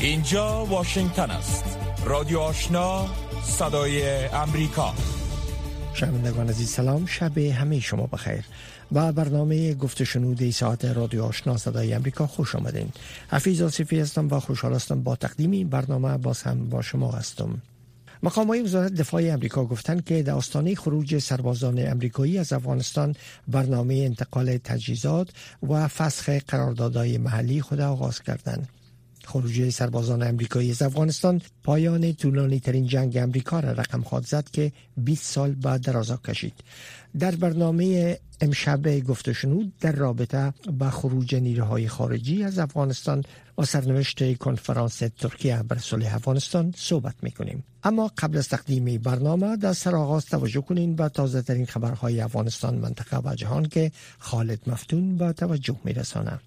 اینجا واشنگتن است. رادیو آشنا صدای امریکا. شنوندگان عزیز سلام. شب همه شما بخیر. با برنامه گفت شنود ساعت رادیو آشنا صدای امریکا خوش آمدین. حفیظ آصفی هستم و خوشحال هستم با تقدیم این برنامه باز هم با شما هستم. مقام های وزارت دفاع امریکا گفتند که در آستانه خروج سربازان امریکایی از افغانستان برنامه انتقال تجهیزات و فسخ قراردادهای محلی خود آغاز کردند. خروج سربازان امریکایی از افغانستان پایان طولانی ترین جنگ امریکا را رقم خواهد زد که 20 سال بعد درازا کشید. در برنامه امشب گفته شنود در رابطه با خروج نیروهای خارجی از افغانستان و سرنوشت کنفرانس ترکیه بر صلح افغانستان صحبت می‌کنیم. اما قبل از تقدیم برنامه در سرآغاز توجه کنین به تازه ترین خبرهای افغانستان منطقه و جهان که خالد مفتون با توجه میرسانه.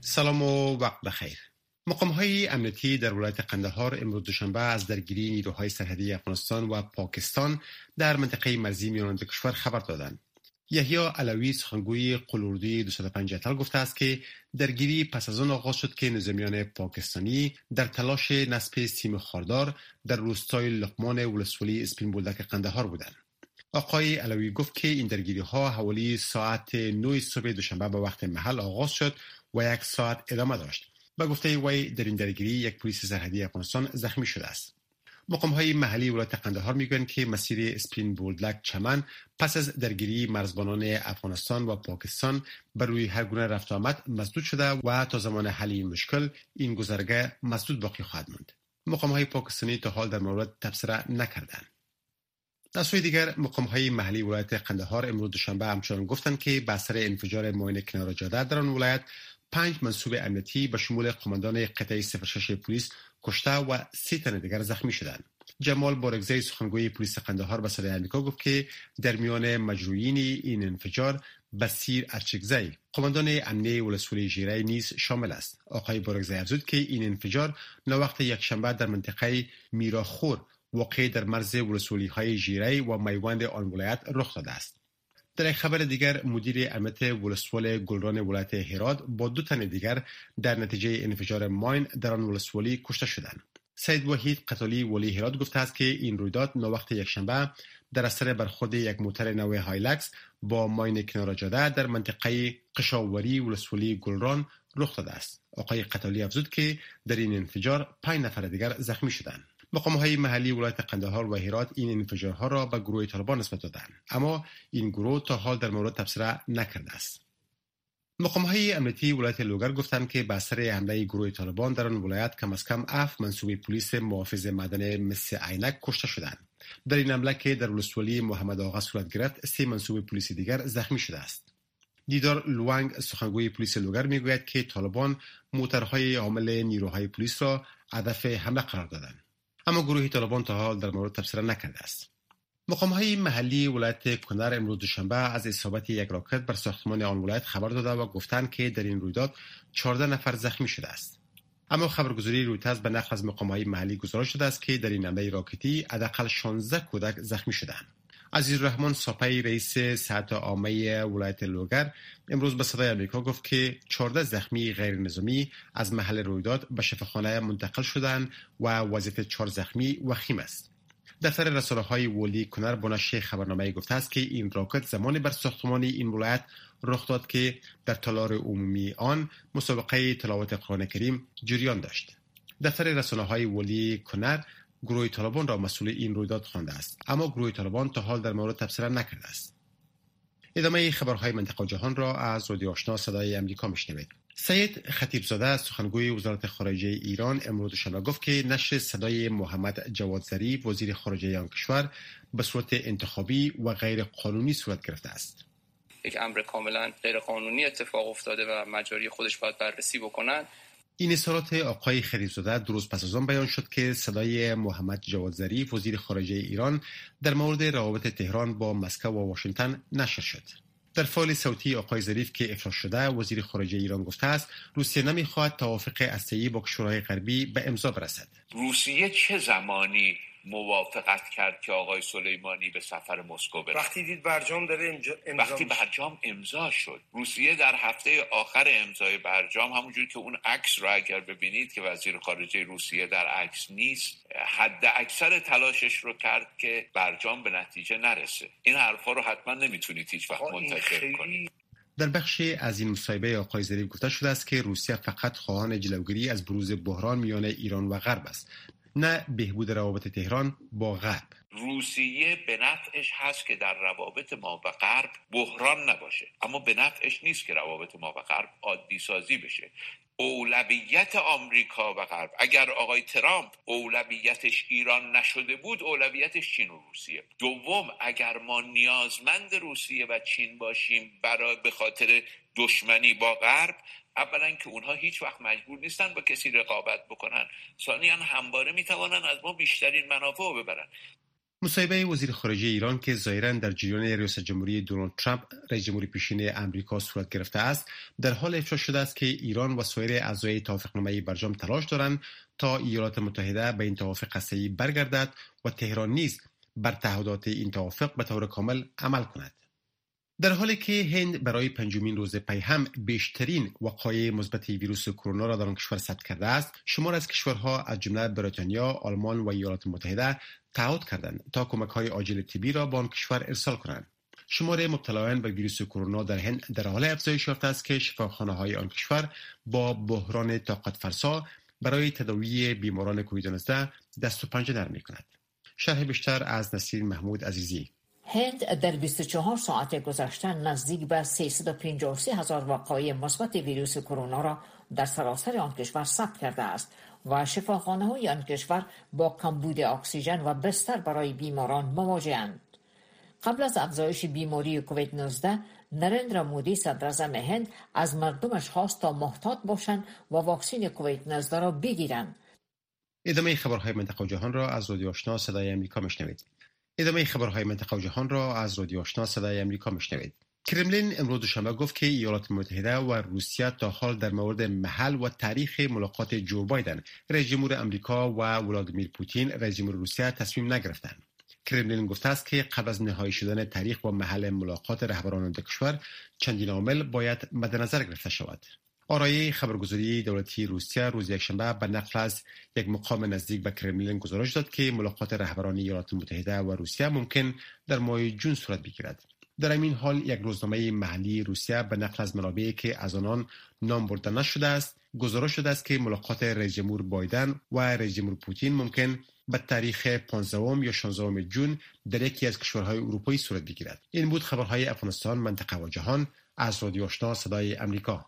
سلام و وقت بخیر. مقام های امنیتی در ولایت قندهار امروز دوشنبه از درگیری نیروهای سرحدی افغانستان و پاکستان در منطقه مرزی میانند کشور خبر دادند. یحیی علوی سخنگوی قلوردی 205 اتل گفته است که درگیری پس از آن آغاز شد که نظامیان پاکستانی در تلاش نصب سیم خاردار در روستای لقمان ولسوالی اسپین بولدک قندهار بودند. آقای علوی گفت که این درگیری ها حوالی ساعت 9 صبح دوشنبه به وقت محل آغاز شد و یک ساعت ادامه داشت. به گفته وی در این درگیری یک پلیس سرحدی افغانستان زخمی شده است. مقام های محلی ولایت قندهار می‌گویند که مسیر اسپین بولدک چمن پس از درگیری مرزبانان افغانستان و پاکستان بر روی هر گونه رفت آمد مسدود شده و تا زمان حل این مشکل این گذرگاه مسدود باقی خواهد ماند مقام های پاکستانی تا حال در مورد تبصره نکردند. در سوی دیگر مقام های محلی ولایت قندهار امروز دوشنبه همچنان گفتند که به اثر انفجار ماین کنار جاده در آن ولایت پنج منصوب امنیتی به شمول قماندان قطعه 06 پلیس کشته و سی تن دیگر زخمی شدند. جمال بارگزی سخنگوی پلیس قندهار به صدای آمریکا گفت که در میان مجروعین این انفجار بسیر ارچگزی قماندان امنیه ولسوالی ژیره نیز شامل است آقای بارگزی افزود که این انفجار یک یکشنبه در منطقه میراخور واقع در مرز ولسوالی های ژیره و میوند آن ولایت رخ داده است در یک خبر دیگر مدیر امنیت ولسوال گلران ولایت هرات با دو تن دیگر در نتیجه انفجار ماین در آن ولسوالی کشته شدند. سید وحید قتالی ولی هرات گفته است که این رویداد یک یکشنبه در اثر برخورد یک موتر نو هایلکس با ماین کنار جاده در منطقه قشاوری ولسوالی گلران رخ داده است. آقای قتالی افزود که در این انفجار پنج نفر دیگر زخمی شدند. مقام های محلی ولایت قندهار و هرات این انفجارها را به گروه طالبان نسبت دادند اما این گروه تا حال در مورد تبصره نکرده است. مقام های امنیتی ولایت لوگر گفتند که به اثر حمله گروه طالبان در آن ولایت کم از کم اف منصوب پلیس محافظ مدنی مثل عینک کشته شدند. در این حمله که در ولسوالی محمد آقا صورت گرفت سه منصوب پلیس دیگر زخمی شده است. دیدار لوانگ سخنگوی پلیس لوگر می‌گوید که طالبان موترهای عامل نیروهای پلیس را هدف حمله قرار دادند. اما گروه طالبان تا حال در مورد تبصره نکرده است. مقام های محلی ولایت کنر امروز دوشنبه از اصابت یک راکت بر ساختمان آن ولایت خبر داده و گفتند که در این رویداد 14 نفر زخمی شده است. اما خبرگزاری رویترز به نقل از مقام های محلی گزارش شده است که در این حمله راکتی حداقل 16 کودک زخمی شدند عزیز رحمان ساپی رئیس سطح عامه ولایت لوگر امروز به صدای آمریکا گفت که 14 زخمی غیر نظامی از محل رویداد به شفاخانه منتقل شدند و وضعیت 4 زخمی وخیم است. دفتر رسانه های ولی کنر با نشر خبرنامه گفته است که این راکت زمانی بر ساختمان این ولایت رخ داد که در تالار عمومی آن مسابقه تلاوت قرآن کریم جریان داشت. دفتر رسانه های ولی کنر گروه طالبان را مسئول این رویداد خوانده است. اما گروه طالبان تا حال در مورد تبصره نکرده است. ادامه خبرهای منطقه جهان را از رادیو آشنا صدای امریکا میشنوید. سید خطیبزاده سخنگوی وزارت خارجه ایران امروز شنبه گفت که نشر صدای محمد جوادزری وزیر خارجه آن کشور به صورت انتخابی و غیر قانونی صورت گرفته است. یک امر کاملا غیر قانونی اتفاق افتاده و مجاری خودش باید بررسی بکنند این اصالات آقای خریزاده درست پس از آن بیان شد که صدای محمد جواد ظریف وزیر خارجه ایران در مورد روابط تهران با مسکو و واشنگتن نشر شد. در فایل صوتی آقای ظریف که افشا شده وزیر خارجه ایران گفته است روسیه نمی‌خواهد توافق اسیایی با کشورهای غربی به امضا برسد. روسیه چه زمانی موافقت کرد که آقای سلیمانی به سفر مسکو بره وقتی دید برجام داره امضا وقتی برجام امضا شد روسیه در هفته آخر امضای برجام همونجور که اون عکس رو اگر ببینید که وزیر خارجه روسیه در عکس نیست حد اکثر تلاشش رو کرد که برجام به نتیجه نرسه. این حرفا رو حتما نمی‌تونید هیچ وقت منتشر کنید. در بخشی از این مصاحبه آقای ظریف گفته شده است که روسیه فقط خواهان جلوگیری از بروز بحران میان ایران و غرب است. نه بهبود روابط تهران با غرب. روسیه به نفعش هست که در روابط ما و غرب بحران نباشه. اما به نفعش نیست که روابط ما و غرب عادی سازی بشه. اولویت آمریکا و غرب. اگر آقای ترامپ اولویتش ایران نشده بود اولویتش چین و روسیه. دوم اگر ما نیازمند روسیه و چین باشیم برای به خاطر دشمنی با غرب اولا که اونها هیچ وقت مجبور نیستن با کسی رقابت بکنن. ثانیا همواره می‌توانن از ما بیشترین منافع رو ببرن. مصاحبه وزیر خارجه ایران که ظاهرا در جریان ریاست جمهوری دونالد ترامپ رئیس جمهوری پیشین امریکا صورت گرفته است در حال افشا شده است که ایران و سایر اعضای توافقنامه برجام تلاش دارند تا ایالات متحده به این توافق قصه‌ای برگردد و تهران نیز بر تعهدات این توافق به طور کامل عمل کند. در حالی که هند برای پنجمین روز پی هم بیشترین وقایع مثبت ویروس کرونا را در آن کشور ثبت کرده است شمار از کشورها از جمله بریتانیا آلمان و ایالات متحده تعهد کردند تا کمک های عاجل طبی را به آن کشور ارسال کنند. شمار مبتلایان به ویروس کرونا در هند در حال افزایش یافته است که شفاخانه های آن کشور با بحران طاقت فرسا برای تداوی بیماران کووید 19 دست و پنجه نرم کند شرح بیشتر از نصیر محمود عزیزی. هند در 24 ساعت گذشته نزدیک به 353 هزار وقایع مثبت ویروس کرونا را در سراسر آن کشور ثبت کرده است و شفاخانه های آن کشور با کمبود اکسیژن و بستر برای بیماران مواجهند. قبل از افزایش بیماری کووید 19 نرندرا مودی صدر هند از مردمش خواست تا محتاط باشند و واکسین کووید 19 را بگیرند. ادامه خبرهای منطقه و جهان را از رادیو آشنا صدای امریکا میشنوید. ادامه خبرهای منطقه و جهان را از رادیو آشنا صدای امریکا میشنوید کرملین امروز دوشنبه گفت که ایالات متحده و روسیه تا حال در مورد محل و تاریخ ملاقات جو بایدن رئیس جمهور امریکا و ولادیمیر پوتین رئیس جمهور روسیه تصمیم نگرفتند. کرملین گفته است که قبل از نهایی شدن تاریخ و محل ملاقات رهبران دو کشور چندین عامل باید مد نظر گرفته شود. آرایه خبرگزاری دولتی روسیه روز یکشنبه به نقل از یک مقام نزدیک به کرملین گزارش داد که ملاقات رهبران ایالات متحده و روسیه ممکن در ماه جون صورت بگیرد. در این حال یک روزنامه محلی روسیه به نقل از منابعی که از آنان نام برده نشده است گزارش شده است که ملاقات رئیس جمهور بایدن و رئیس جمهور پوتین ممکن به تاریخ 15 یا 16 جون در یکی از کشورهای اروپایی صورت بگیرد. این بود خبرهای افغانستان منطقه و جهان از رادیو آشنا صدای امریکا.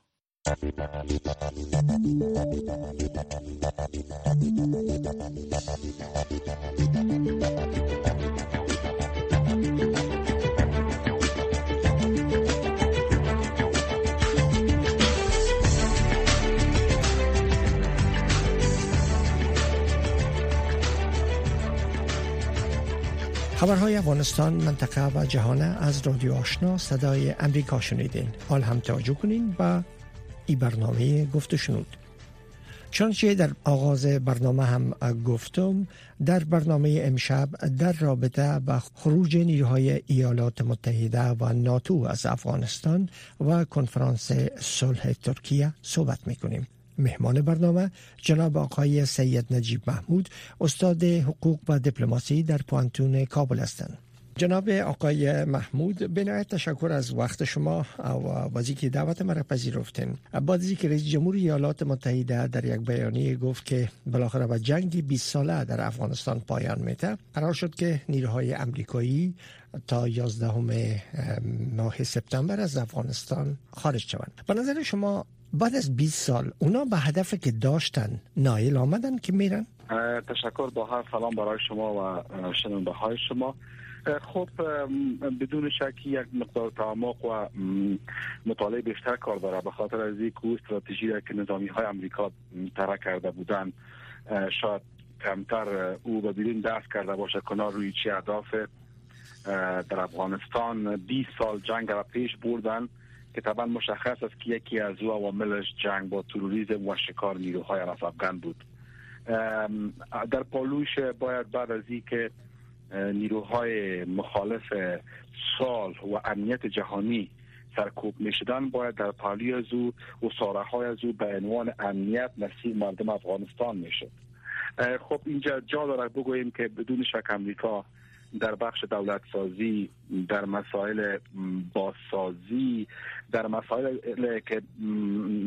خبرهای افغانستان منطقه و جهان از رادیو آشنا صدای امریکا شنیدین. حال هم توجه کنین و این برنامه گفت شنود. چنانچه در آغاز برنامه هم گفتم در برنامه امشب در رابطه با خروج نیروهای ایالات متحده و ناتو از افغانستان و کنفرانس صلح ترکیه صحبت می‌کنیم. مهمان برنامه جناب آقای سید نجیب محمود استاد حقوق و دیپلماسی در پوانتون کابل هستند. جناب آقای محمود بنایت تشکر از وقت شما و بازی که دعوت مرا پذیرفتین. بعد که رئیس جمهور ایالات متحده در یک بیانیه گفت که بالاخره با جنگ 20 ساله در افغانستان پایان میته قرار شد که نیروهای امریکایی تا 11 ماه سپتامبر از افغانستان خارج شوند. به نظر شما بعد از 20 سال اونا به هدف که داشتن نایل آمدن که میرن؟ تشکر با هر سلام برای شما و شنونده های شما. خب بدون شک یک مقدار تعمق و مطالعه بیشتر کار داره. به خاطر از یک استراتژی که نظامی های امریکا طرح کرده بودن شاید کمتر او به بدین دست کرده باشه کنار روی چی اهداف در افغانستان 20 سال جنگ را پیش بردن. که طبعا مشخص است که یکی از او عواملش جنگ با تروریسم و شکار نیروهای افغان بود. در پالوش باید بعد از که نیروهای مخالف سال و امنیت جهانی سرکوب می شدن باید در پالی از او و ساره های از او به عنوان امنیت نصیب مردم افغانستان می شد خب اینجا جا داره بگوییم که بدون شک امریکا در بخش دولت سازی در مسائل بازسازی در مسائل که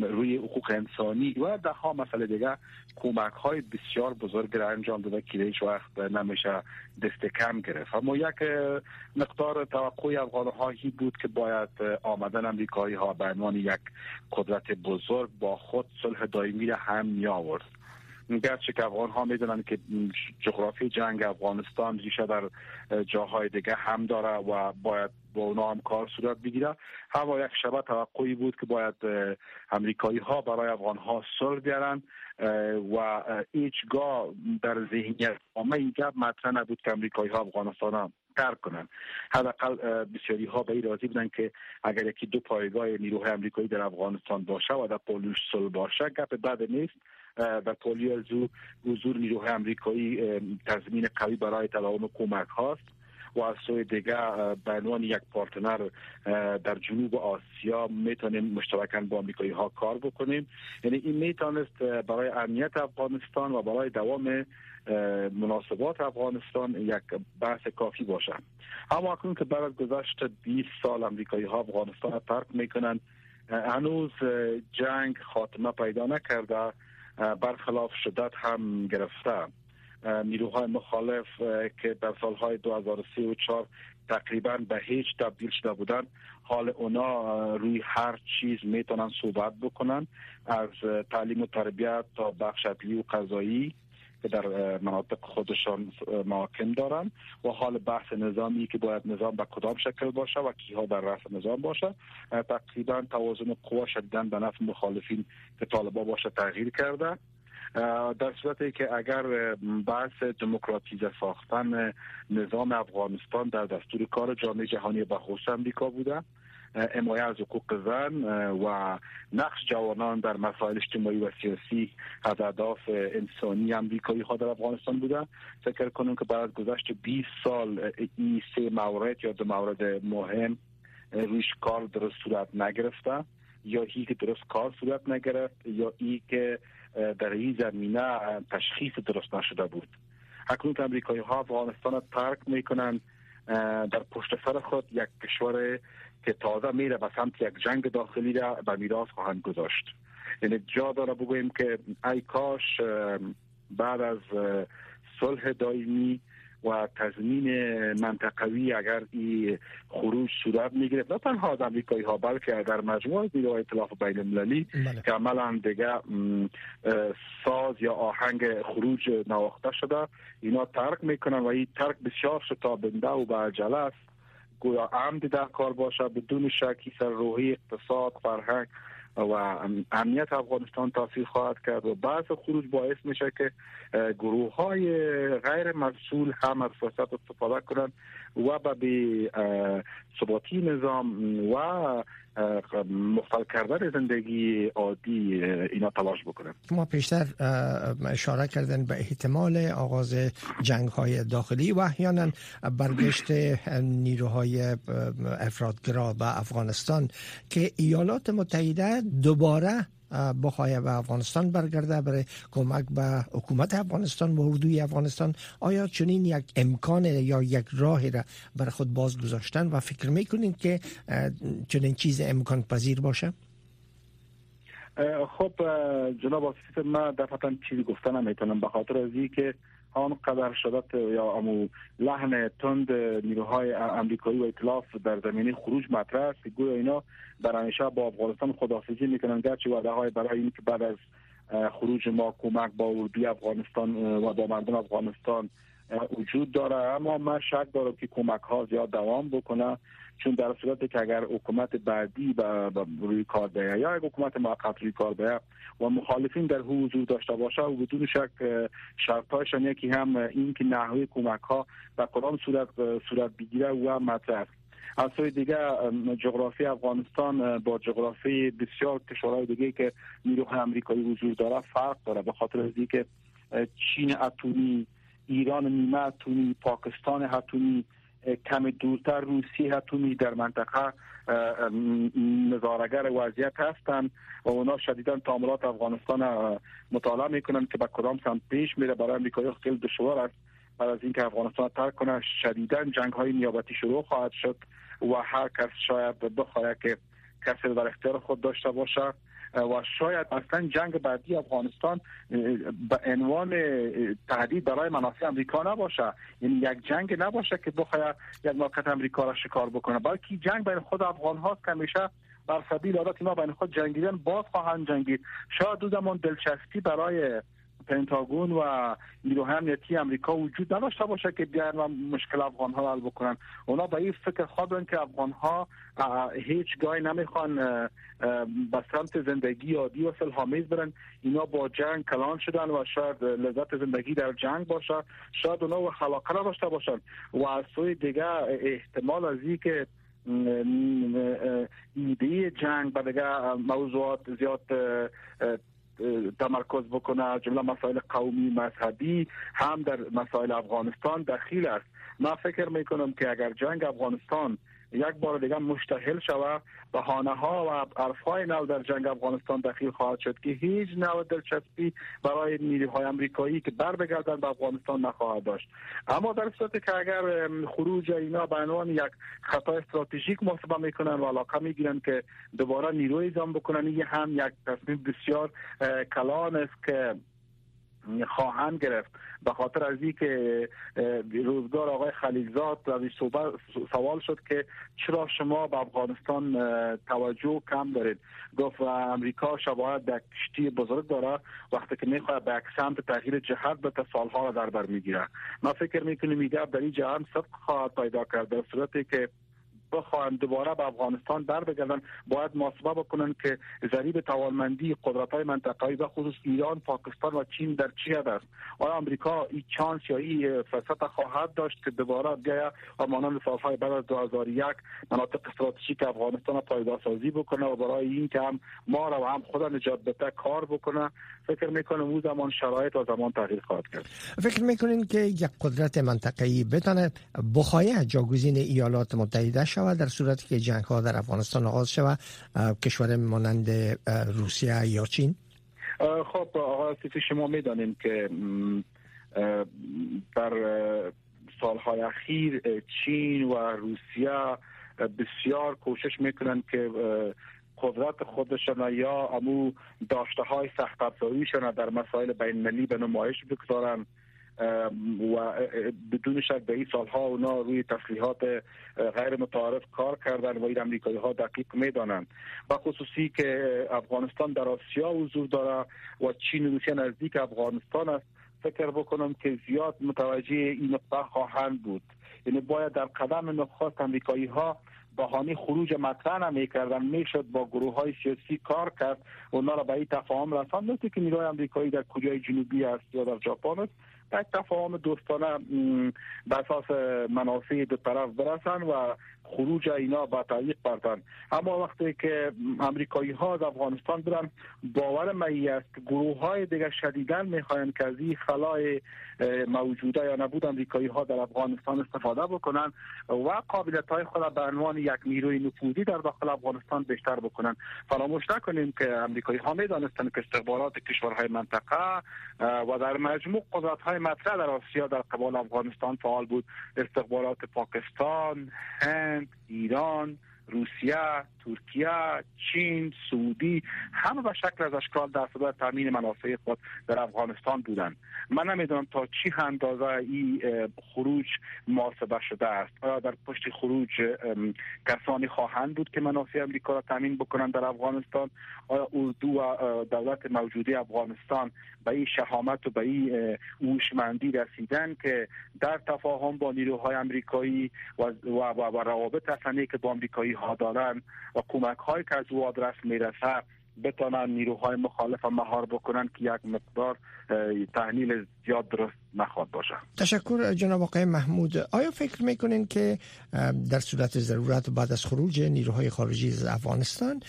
روی حقوق انسانی و ده ها مسئله دیگه کمک های بسیار بزرگ را انجام داده که هیچ وقت نمیشه دست کم گرفت. اما یک مقدار توقع افغان هایی بود که باید آمدن امریکایی ها به عنوان یک قدرت بزرگ با خود صلح دائمی را هم می آورد گرچه که افغان ها می‌دونن که جغرافی جنگ افغانستان ریشه در جاهای دیگه هم داره و باید با اونا هم کار صورت بگیره. هوا یک شبه توقعی بود که باید امریکایی ها برای افغان ها صلح بیارن و هیچگاه در ذهنیت همه این گپ مطرح نبود که امریکایی ها افغانستان هم ترک کنن. حداقل بسیاری ها به این راضی بودن که اگر یکی دو پایگاه نیروهای امریکایی در افغانستان باشه و در پولوش صلح باشه گپ بد نیست. در پولی از حضور نیروهای امریکایی تضمین قوی برای تداوم کمک هاست و از سوی دیگه به عنوان یک پارتنر در جنوب آسیا می‌تونیم مشترکاً با امریکایی ها کار بکنیم. یعنی این می‌تونست برای امنیت افغانستان و برای دوام مناسبات افغانستان یک بحث کافی باشه. اما اکنون که بعد گذشت 20 سال امریکایی ها افغانستان ترک می‌کنن هنوز جنگ خاتمه پیدا نکرده. برخلاف شدت هم گرفته نیروهای مخالف که در سالهای 2003 و 4 تقریبا به هیچ تبدیل شده بودن حال اونا روی هر چیز می‌تونن صحبت بکنن از تعلیم و تربیت تا بخش و قضایی. که در مناطق خودشان محاکم دارن و حال بحث نظامی که باید نظام به کدام شکل باشه و کیها در رأس نظام باشه. تقریبا توازن قوا شدیدن به نفع مخالفین که طالبا باشه تغییر کرده. در صورتی که اگر بحث دموکراتیزه ساختن نظام افغانستان در دستور کار جامعه جهانی بخصوص امریکا بوده حمایت از حقوق زن و نقش جوانان در مسائل اجتماعی و سیاسی از اهداف انسانی امریکایی ها در افغانستان بوده. فکر کنم که بعد از گذشت 20 سال این سه مورد یا دو مورد مهم رویش کار درست صورت نگرفته یا ای که درست کار صورت نگرفت یا ای که در این زمینه تشخیص درست نشده بود. اکنون امریکایی ها افغانستان ترک می‌کنن در پشت سر خود یک کشور که تازه میره به سمت یک جنگ داخلی را به میراث خواهند گذاشت. یعنی جا داره بگوییم که ای کاش بعد از صلح دائمی و تضمین منطقوی اگر این خروج صورت می‌گیره نه تنها از امریکایی ها بلکه در مجموعه نیروهای اطلاف بین المللی بله. که عملا دیگه ساز یا آهنگ خروج نواخته شده اینا ترک می‌کنن و این ترک بسیار شتابنده و به عجله است گویا عمد در کار باشه بدون شکی سر روحی اقتصاد فرهنگ و امنیت افغانستان تاثیر خواهد کرد و بعض خروج باعث میشه که گروه های غیر مسئول هم از فرصت استفاده کنند و به ثباتی نظام و مختل کردن زندگی عادی اینا تلاش بکنن ما پیشتر اشاره کردن به احتمال آغاز جنگ های داخلی و احیانا برگشت نیروهای افرادگرا به افغانستان که ایالات متحده دوباره بخواهد به افغانستان برگرده برای کمک به حکومت افغانستان و اردوی افغانستان آیا چنین یک امکان یا یک راهی را بر خود باز گذاشتن و فکر می‌کنید که چنین چیز امکان پذیر باشه؟ خب جناب آسیف من دفعتا چیزی گفتن نمی‌تونم به خاطر از که آن قدر شدت یا امو لحن تند نیروهای امریکایی و اطلاف در زمینه خروج مطرح است گویا اینا در همیشه با افغانستان خدافزی می‌کنن. گرچه وعده های برای این که بعد از خروج ما کمک با اردوی افغانستان و با مردم افغانستان وجود داره. اما من شک دارم که کمک ها زیاد دوام بکنه. چون در صورتی که اگر حکومت بعدی به روی کار بیه یا اگر حکومت موقت روی کار بیه و مخالفین در حضور داشته باشه و بدون شک شرطهایشان یکی هم این که نحوه کمک ها به کدام صورت صورت بگیره و مطرح از سوی دیگه جغرافی افغانستان با جغرافی بسیار کشورهای دیگه که نیروهای امریکایی حضور داره فرق داره. به خاطر از که چین اتمی ایران نیمه اتمی پاکستان اتمی کم دورتر روسیه اتمی در منطقه نظارگر وضعیت هستند و اونا شدیدا تعاملات افغانستان مطالعه می‌کنن که به کدام سمت پیش میره. برای امریکایی خیلی دشوار است. بعد از اینکه افغانستان ترک کنه شدیدا جنگ های نیابتی شروع خواهد شد و هر کس شاید بخواهد که کسی در اختیار خود داشته باشه. و شاید اصلا جنگ بعدی افغانستان به عنوان تهدید برای منافع امریکا نباشه. یعنی یک جنگ نباشه که بخواد یک موقع امریکا را شکار بکنه. بلکه جنگ بین خود افغان هاست که همیشه بر سبیل عادت اینا بین خود جنگیدن باز خواهند جنگید. شاید دو زمان دلچسپی برای پنتاگون و نیروهای امنیتی امریکا وجود نداشته باشه که بیان و مشکل افغان ها حل بکنن. اونا به این فکر خوابن که افغان ها هیچ گاهی نمی‌خوان به سمت زندگی عادی و سلحامیز برن. اینا با جنگ کلان شدن و شاید لذت زندگی در جنگ باشه. شاید اونا و خلاقه نداشته باشن. و از سوی دیگه احتمال از که ایده جنگ به دیگه موضوعات زیاد تمرکز بکنه جمله مسائل قومی مذهبی هم در مسائل افغانستان دخیل است. من فکر می‌کنم که اگر جنگ افغانستان یک بار دیگه مشتحل شود. بهانه ها و عرف های نو در جنگ افغانستان دخیل خواهد شد که هیچ نوع دلچسپی برای نیروهای امریکایی که بر بگردن به افغانستان نخواهد داشت. اما در صورتی که اگر خروج اینا به عنوان یک خطا استراتژیک محاسبه می‌کنن و علاقه می‌گیرن که دوباره نیروی اعزام بکنن این هم یک تصمیم بسیار کلان است که خواهند گرفت. به خاطر از که روزگار آقای خلیلزاد از سوال شد که چرا شما به افغانستان توجه کم دارید؟ گفت امریکا شباید یک کشتی بزرگ داره. وقتی که می‌خواد به یک سمت تغییر جهت به سالها را در بر می‌گیره ما فکر می‌کنیم میگه در این جهان صدق خواهد پیدا کرد در صورتی که بخواهند دوباره به افغانستان در بگردن باید محاسبه بکنن که ضریب توانمندی قدرت های منطقه‌ای و خصوص ایران پاکستان و چین در چی است؟ آیا امریکا این چانس یا این فرصت خواهد داشت که دوباره بیاید؟ و مانند سالهای بعد از 2001 مناطق استراتژیک افغانستان پایدار سازی بکنه و برای این که هم ما را و هم خود نجات بده کار بکنه. فکر می‌کنم اون زمان شرایط و زمان تغییر خواهد کرد. فکر می‌کنین که یک قدرت منطقه‌ای بتونه بخواهی جاگزین ایالات متحده شود در صورتی که جنگ ها در افغانستان آغاز شود کشور مانند روسیه یا چین؟ خب آقای شما می‌دانیم که در سالهای اخیر چین و روسیه بسیار کوشش می‌کنن که قدرت خودشان یا امو داشته های سخت افزاریشان در مسائل بین ملی به نمایش بگذارن و بدون شک به این سالها اونا روی تسلیحات غیر متعارف کار کردن و این امریکایی ها دقیق می‌دانند. و خصوصی که افغانستان در آسیا حضور داره و چین و روسیه نزدیک افغانستان است. فکر بکنم که زیاد متوجه این نقطه خواهند بود. یعنی باید در قدم نخست امریکایی ها بهانه خروج مطرح نمی‌کردن. می‌شد با گروه های سیاسی کار کرد. اونا را به این تفاهم رساند. که نیروی امریکایی در کره جنوبی است یا در ژاپن است. یک تفاهم دوستانه به اساس منافع دو طرف برسن و خروج اینا با تعلیق بردن اما وقتی که امریکایی ها از افغانستان برن باور می است. گروه های دیگه شدیدن می‌خواین که از این خلای موجوده یا نبود امریکایی ها در افغانستان استفاده بکنن و قابلیت های خود به عنوان یک نیروی نفوذی در داخل افغانستان بیشتر بکنن. فراموش نکنیم که امریکایی ها می‌دانستند که استخبارات کشورهای منطقه و در مجموع قدرت های مطرح در آسیا در قبال افغانستان فعال بود. استخبارات پاکستان ایران روسیه ترکیه چین سعودی همه به شکل از اشکال در صدای تامین منافع خود در افغانستان بودند. من نمی‌دونم تا چی اندازه این خروج محاسبه شده است. آیا در پشت خروج کسانی خواهند بود که منافع امریکا را تامین بکنند در افغانستان؟ آیا اردو و دولت موجوده افغانستان به این شهامت و به این هوشمندی رسیدن که در تفاهم با نیروهای امریکایی و, روابط اصلی که با امریکایی ها دارن و کمک هایی که از او آدرس می‌رسه بتانن نیروهای مخالف مهار بکنن که یک مقدار تحلیل زیاد درست نخواد باشه. تشکر جناب آقای محمود. آیا فکر می‌کنین که در صورت ضرورت بعد از خروج نیروهای خارجی از افغانستان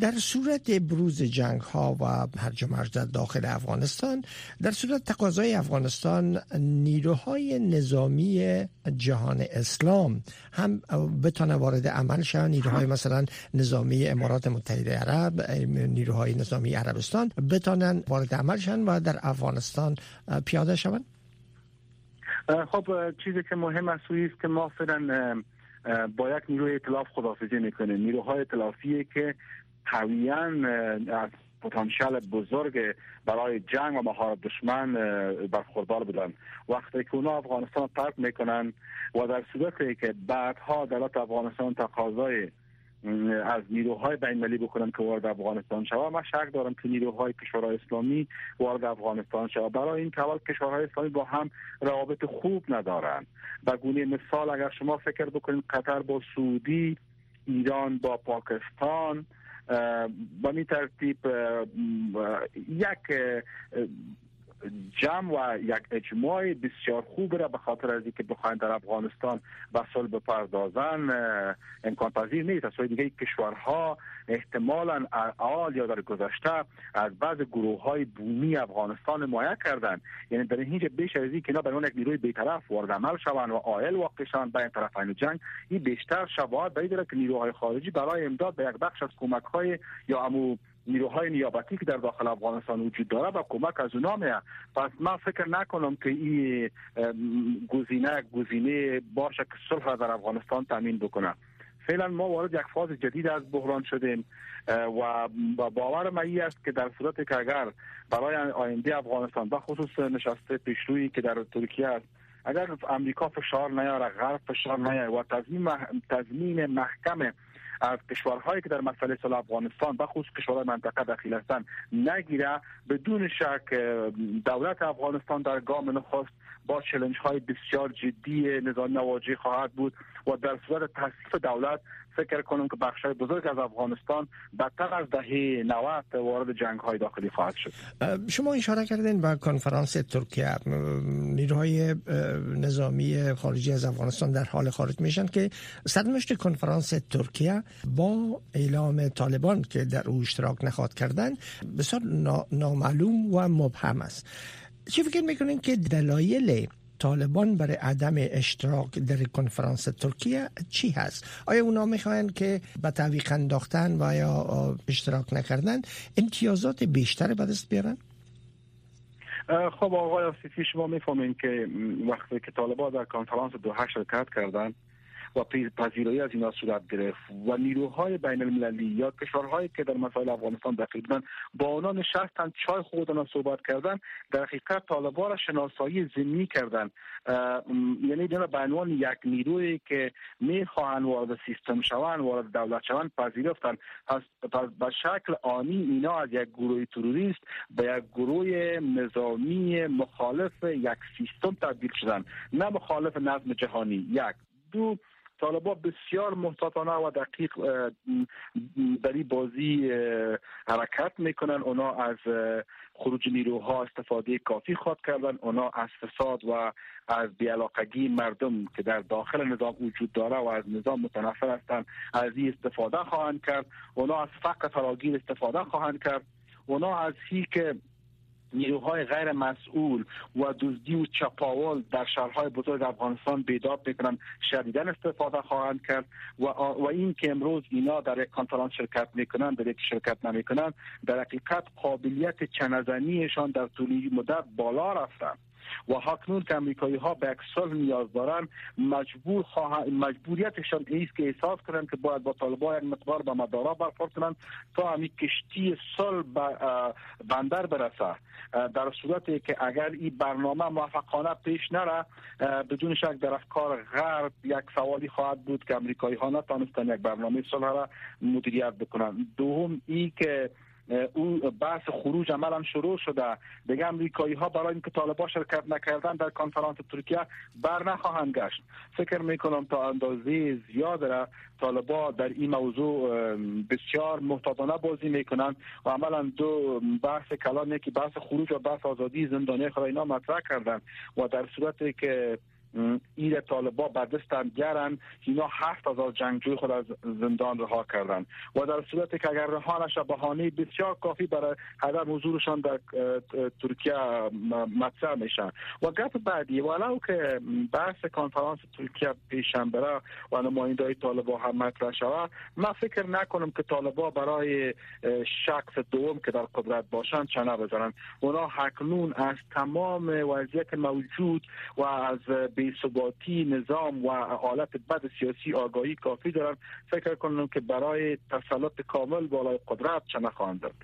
در صورت بروز جنگ ها و هرج مرج در داخل افغانستان در صورت تقاضای افغانستان نیروهای نظامی جهان اسلام هم بتانه وارد عمل شن نیروهای مثلا نظامی امارات متحده عرب نیروهای نظامی عربستان بتانن وارد عمل شن و در افغانستان پیاده شوند؟ خب چیزی که مهم است است که ما فعلا با یک نیروی اطلاف خدافزی می‌کنیم. نیروهای اطلافی که قویا از پتانسیل بزرگ برای جنگ و مهار دشمن برخوردار بودن وقتی که اونا افغانستان ترک می‌کنن و در صورتی که بعدها دولت افغانستان تقاضای از نیروهای بین المللی بکنن که وارد افغانستان شود من شک دارم که نیروهای کشورهای اسلامی وارد افغانستان شود برای این که اول کشورهای اسلامی با هم روابط خوب ندارن. به گونه مثال اگر شما فکر بکنید قطر با سعودی ایران با پاکستان با می ترتیب یک جمع و یک اجماع بسیار خوب را به خاطر از اینکه بخواین در افغانستان به صلح بپردازن امکان پذیر نیست. از دیگه کشورها احتمالا آل یا در گذشته از بعض گروه های بومی افغانستان مایه کردن. یعنی در اینجا بیش از این که اینا برای یک نیروی بیطرف وارد عمل شوند و آیل واقع شوند بین طرفین جنگ این بیشتر شواهد باید که نیروهای خارجی برای امداد به یک بخش از کمک های یا امو نیروهای نیابتی که در داخل افغانستان وجود داره و کمک از اونا میه پس من فکر نکنم که این گزینه گزینه باشه که صلح در افغانستان تامین بکنه فعلا ما وارد یک فاز جدید از بحران شدیم و باور من است که در صورت که اگر برای آینده افغانستان به خصوص نشسته پیشرویی که در ترکیه است اگر امریکا فشار نیاره غرب فشار نیاره و تضمین تضمین محکم از کشورهایی که در مسئله صلح افغانستان به خصوص کشورهای منطقه داخل هستند نگیره بدون شک دولت افغانستان در گام نخست با چلنج های بسیار جدی نظامی مواجه خواهد بود و در صورت تصیف دولت فکر کنم که بخش بزرگ از افغانستان بدتر از دهه 90 وارد جنگ های داخلی خواهد شد. شما اشاره کردین به کنفرانس ترکیه. نیروهای نظامی خارجی از افغانستان در حال خارج میشن که سرنوشت کنفرانس ترکیه با اعلام طالبان که در او اشتراک نخواد کردن بسیار نامعلوم و مبهم است. چی فکر می‌کنین که دلایل طالبان برای عدم اشتراک در کنفرانس ترکیه چی هست؟ آیا اونا می‌خواین که به تعویق انداختن و یا اشتراک نکردن امتیازات بیشتر به دست بیارن؟ خب آقای آسیفی شما می‌فهمین که وقتی که طالبان در کنفرانس دوحه شرکت کردن و پذیرایی از اینا صورت گرفت و نیروهای بین المللی یا کشورهایی که در مسائل افغانستان دخیل بودن با آنها نشستن چای خودن صحبت کردن در حقیقت طالبان را شناسایی زمینی کردن. یعنی اینا به عنوان یک نیروی که می‌خواهند وارد سیستم شوند وارد دولت شوند پذیرفتن. پس به شکل آنی اینا از یک گروه تروریست به یک گروه نظامی مخالف یک سیستم تبدیل شدن. نه مخالف نظم جهانی. یک. دو طالبا بسیار محتاطانه و دقیق در این بازی حرکت می‌کنن. اونا از خروج نیروها استفاده کافی خواد کردن. اونا از فساد و از بیعلاقگی مردم که در داخل نظام وجود داره و از نظام متنفر هستند از این استفاده خواهند کرد. اونا از فقر فراگیر استفاده خواهند کرد. اونا از هی که نیروهای غیر مسئول و دزدی و چپاول در شهرهای بزرگ افغانستان بیدار می‌کنن شدیدا استفاده خواهند کرد و, و این که امروز اینا در یک کنفرانس شرکت می‌کنن در یک شرکت نمی‌کنن در حقیقت قابلیت چنزنیشان در طولی مدت بالا رفتن. و هاکنون که امریکایی ها به یک نیاز دارن مجبور مجبوریتشان ایست که احساس کنند که باید با طالبان یک مقدار به مدارا برخورد کنند تا همین کشتی صلح بندر برسه. در صورتی که اگر این برنامه موفقانه پیش نره بدون شک در افکار غرب یک سوالی خواهد بود که امریکایی ها نتانستن یک برنامه صلح را مدیریت بکنند دوم ای که او بحث خروج عملا شروع شده. دیگه امریکایی ها برای اینکه طالبان شرکت نکردن در کنفرانس ترکیه بر نخواهند گشت. فکر می‌کنم تا اندازه زیاد را طالبا در این موضوع بسیار محتاطانه بازی می‌کنند و عملا دو بحث کلان که بحث خروج و بحث آزادی زندانی خود اینا مطرح کردن و در صورتی که ایر طالبا به دست گرن اینا هفت هزار جنگجوی خود از زندان رها کردن. و در صورتی که اگر رها نشه بهانه بسیار کافی برای عدم حضورشان در ترکیه مطرح میشن و گپ بعدی ولو که بحث کنفرانس ترکیه پیشنبه و نماینده طالبا هم مطرح شود من فکر نکنم که طالبا برای شخص دوم که در قدرت باشند چنه بزنن. اونا حکنون از تمام وضعیت موجود و از ثباتی نظام و حالت بد سیاسی آگاهی کافی دارن. فکر کنم که برای تسلط کامل بالای قدرت چه نخواهند دارد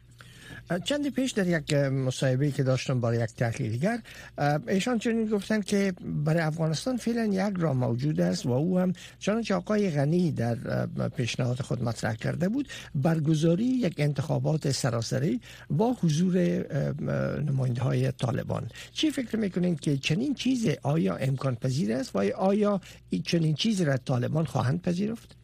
چندی پیش در یک مصاحبه که داشتم برای یک تحلیلگر ایشان چنین گفتن که برای افغانستان فعلا یک راه موجود است و او هم چنانچه آقای غنی در پیشنهاد خود مطرح کرده بود برگزاری یک انتخابات سراسری با حضور نماینده های طالبان چی فکر می‌کنین که چنین چیز آیا امکان پذیر است و آیا چنین چیزی را طالبان خواهند پذیرفت؟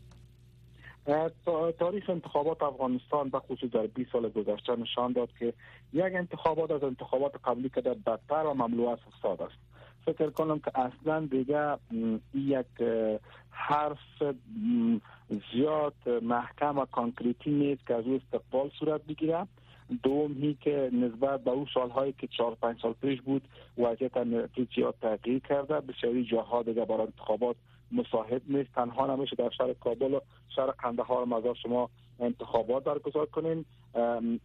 تاریخ انتخابات افغانستان به خصوص در 20 سال گذشته نشان داد که یک انتخابات از انتخابات قبلی که در بدتر و مملو از فساد است. فکر کنم که اصلا دیگه یک حرف زیاد محکم و کانکریتی نیست که از او استقبال صورت بگیره. دوم هی که نسبت به اون سالهایی که چهار پنج سال پیش بود وضعیت زیاد تغییر کرده. بسیاری جاها دیگه برای انتخابات مصاحب نیست. تنها نمیشه در شهر کابل و شهر قندهار مزار شما انتخابات برگزار کنین.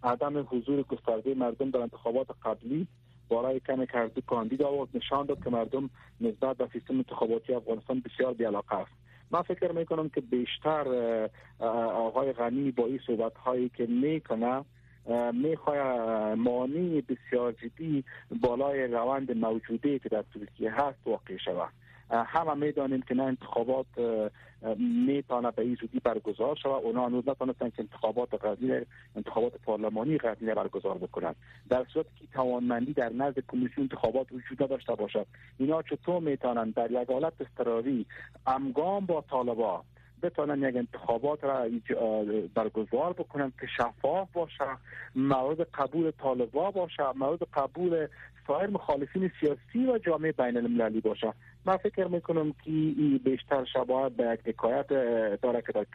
عدم حضور گسترده مردم در انتخابات قبلی برای کمی کردی کاندید آورد. نشان داد که مردم نسبت به سیستم انتخاباتی افغانستان بسیار بیعلاقه است. من فکر می‌کنم که بیشتر آقای غنی با این صحبت هایی که می‌کنه می‌خواه مانی بسیار جدی بالای روند موجوده که در ترکیه هست واقع شود. همه می‌دانیم که نه انتخابات می‌تونه به این زودی برگزار شود اونا هنوز نتونستن که انتخابات غزیر انتخابات پارلمانی غزیر برگزار بکنند. در صورت که توانمندی در نزد کمیسیون انتخابات وجود داشته باشد. اینا چطور می‌تونن در یک حالت اضطراری امگام با طالبا بتونن یک انتخابات را برگزار بکنن که شفاف باشه مورد قبول طالبا باشه مورد قبول سایر مخالفین سیاسی و جامعه بین المللی باشه من فکر می‌کنم که بیشتر شباهت به یک حکایت داره که در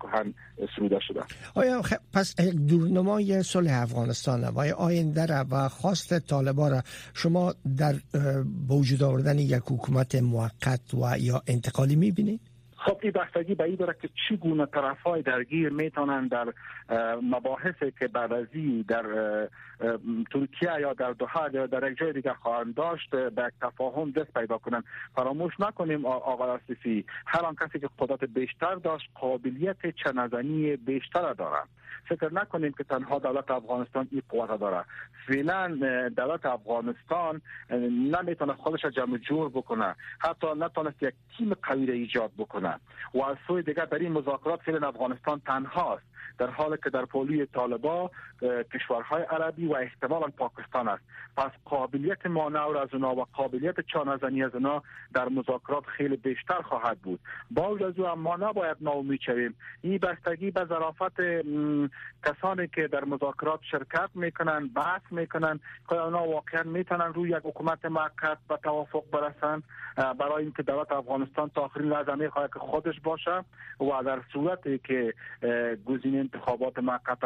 کهن سروده شده آیا خ... پس دورنمای صلح افغانستان و آینده را و خواست طالبا را شما در وجود آوردن یک حکومت موقت و یا انتقالی می‌بینید؟ خب این بستگی به این داره که چگونه طرف های درگیر می‌تونن در مباحثی که بعد از در ترکیه یا در دوحه یا در یک جای دیگه خواهند داشت به تفاهم دست پیدا کنن. فراموش نکنیم آقای آسیفی هر آن کسی که قدرت بیشتر داشت قابلیت چنزنی بیشتر دارند فکر نکنیم که تنها دولت افغانستان این قوت داره. فعلا دولت افغانستان نمی‌تونه خودش جمع جور بکنه. حتی نتونست یک تیم قوی ایجاد بکنه. و از سوی دیگر در این مذاکرات فعلا افغانستان تنهاست. در حالی که در پولی طالبا کشورهای عربی و احتمالا پاکستان است. پس قابلیت مانور از اونا و قابلیت چانزنی از اونا در مذاکرات خیلی بیشتر خواهد بود. با از او اما نباید ناامید شویم. این بستگی به ظرافت کسانی که در مذاکرات شرکت می‌کنن بحث می‌کنن که اونا واقعا می‌تونن روی یک حکومت موقت به توافق برسن. برای اینکه دولت افغانستان تا آخرین لحظه می‌خواد که خودش باشه و در صورتی که گزینه انتخابات موقت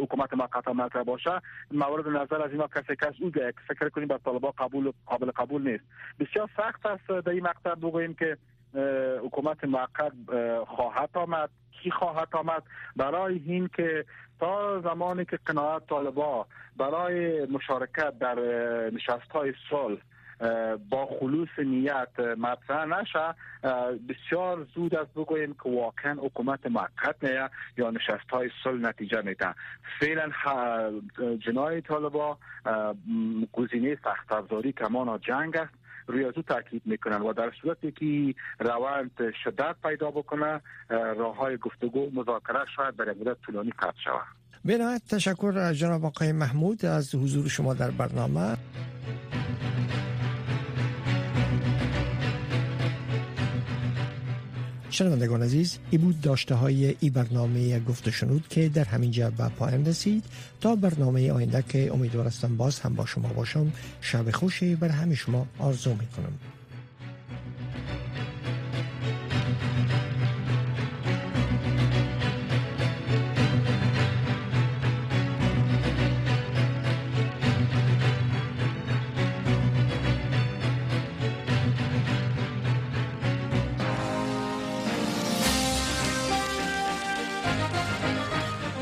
حکومت موقت مطرح باشه مورد نظر از اینا کسی کس او فکر کنیم بر طالبا قبول قابل قبول نیست. بسیار سخت است در این مقطع بگوییم که حکومت موقت خواهد آمد. کی خواهد آمد؟ برای این که تا زمانی که قناعت طالبا برای مشارکت در نشست های صلح با خلوص نیت مطرح نشه. بسیار زود است بگوییم که واقعا حکومت موقت نه یا نشست های صلح نتیجه میده. فعلا جنای طالبا گزینه سخت افزاری کمان جنگ است. روی از تاکید می‌کنن و در صورتی که روند شدت پیدا بکنه راه های گفتگو مذاکره شاید برای مدت طولانی قطع شود. به تشکر از جناب آقای محمود از حضور شما در برنامه. شنوندگان عزیز ای بود داشته های ای برنامه گفت شنود که در همین جا به پایان رسید. تا برنامه آینده که امیدوارستم باز هم با شما باشم شب خوشی بر همه شما آرزو می کنم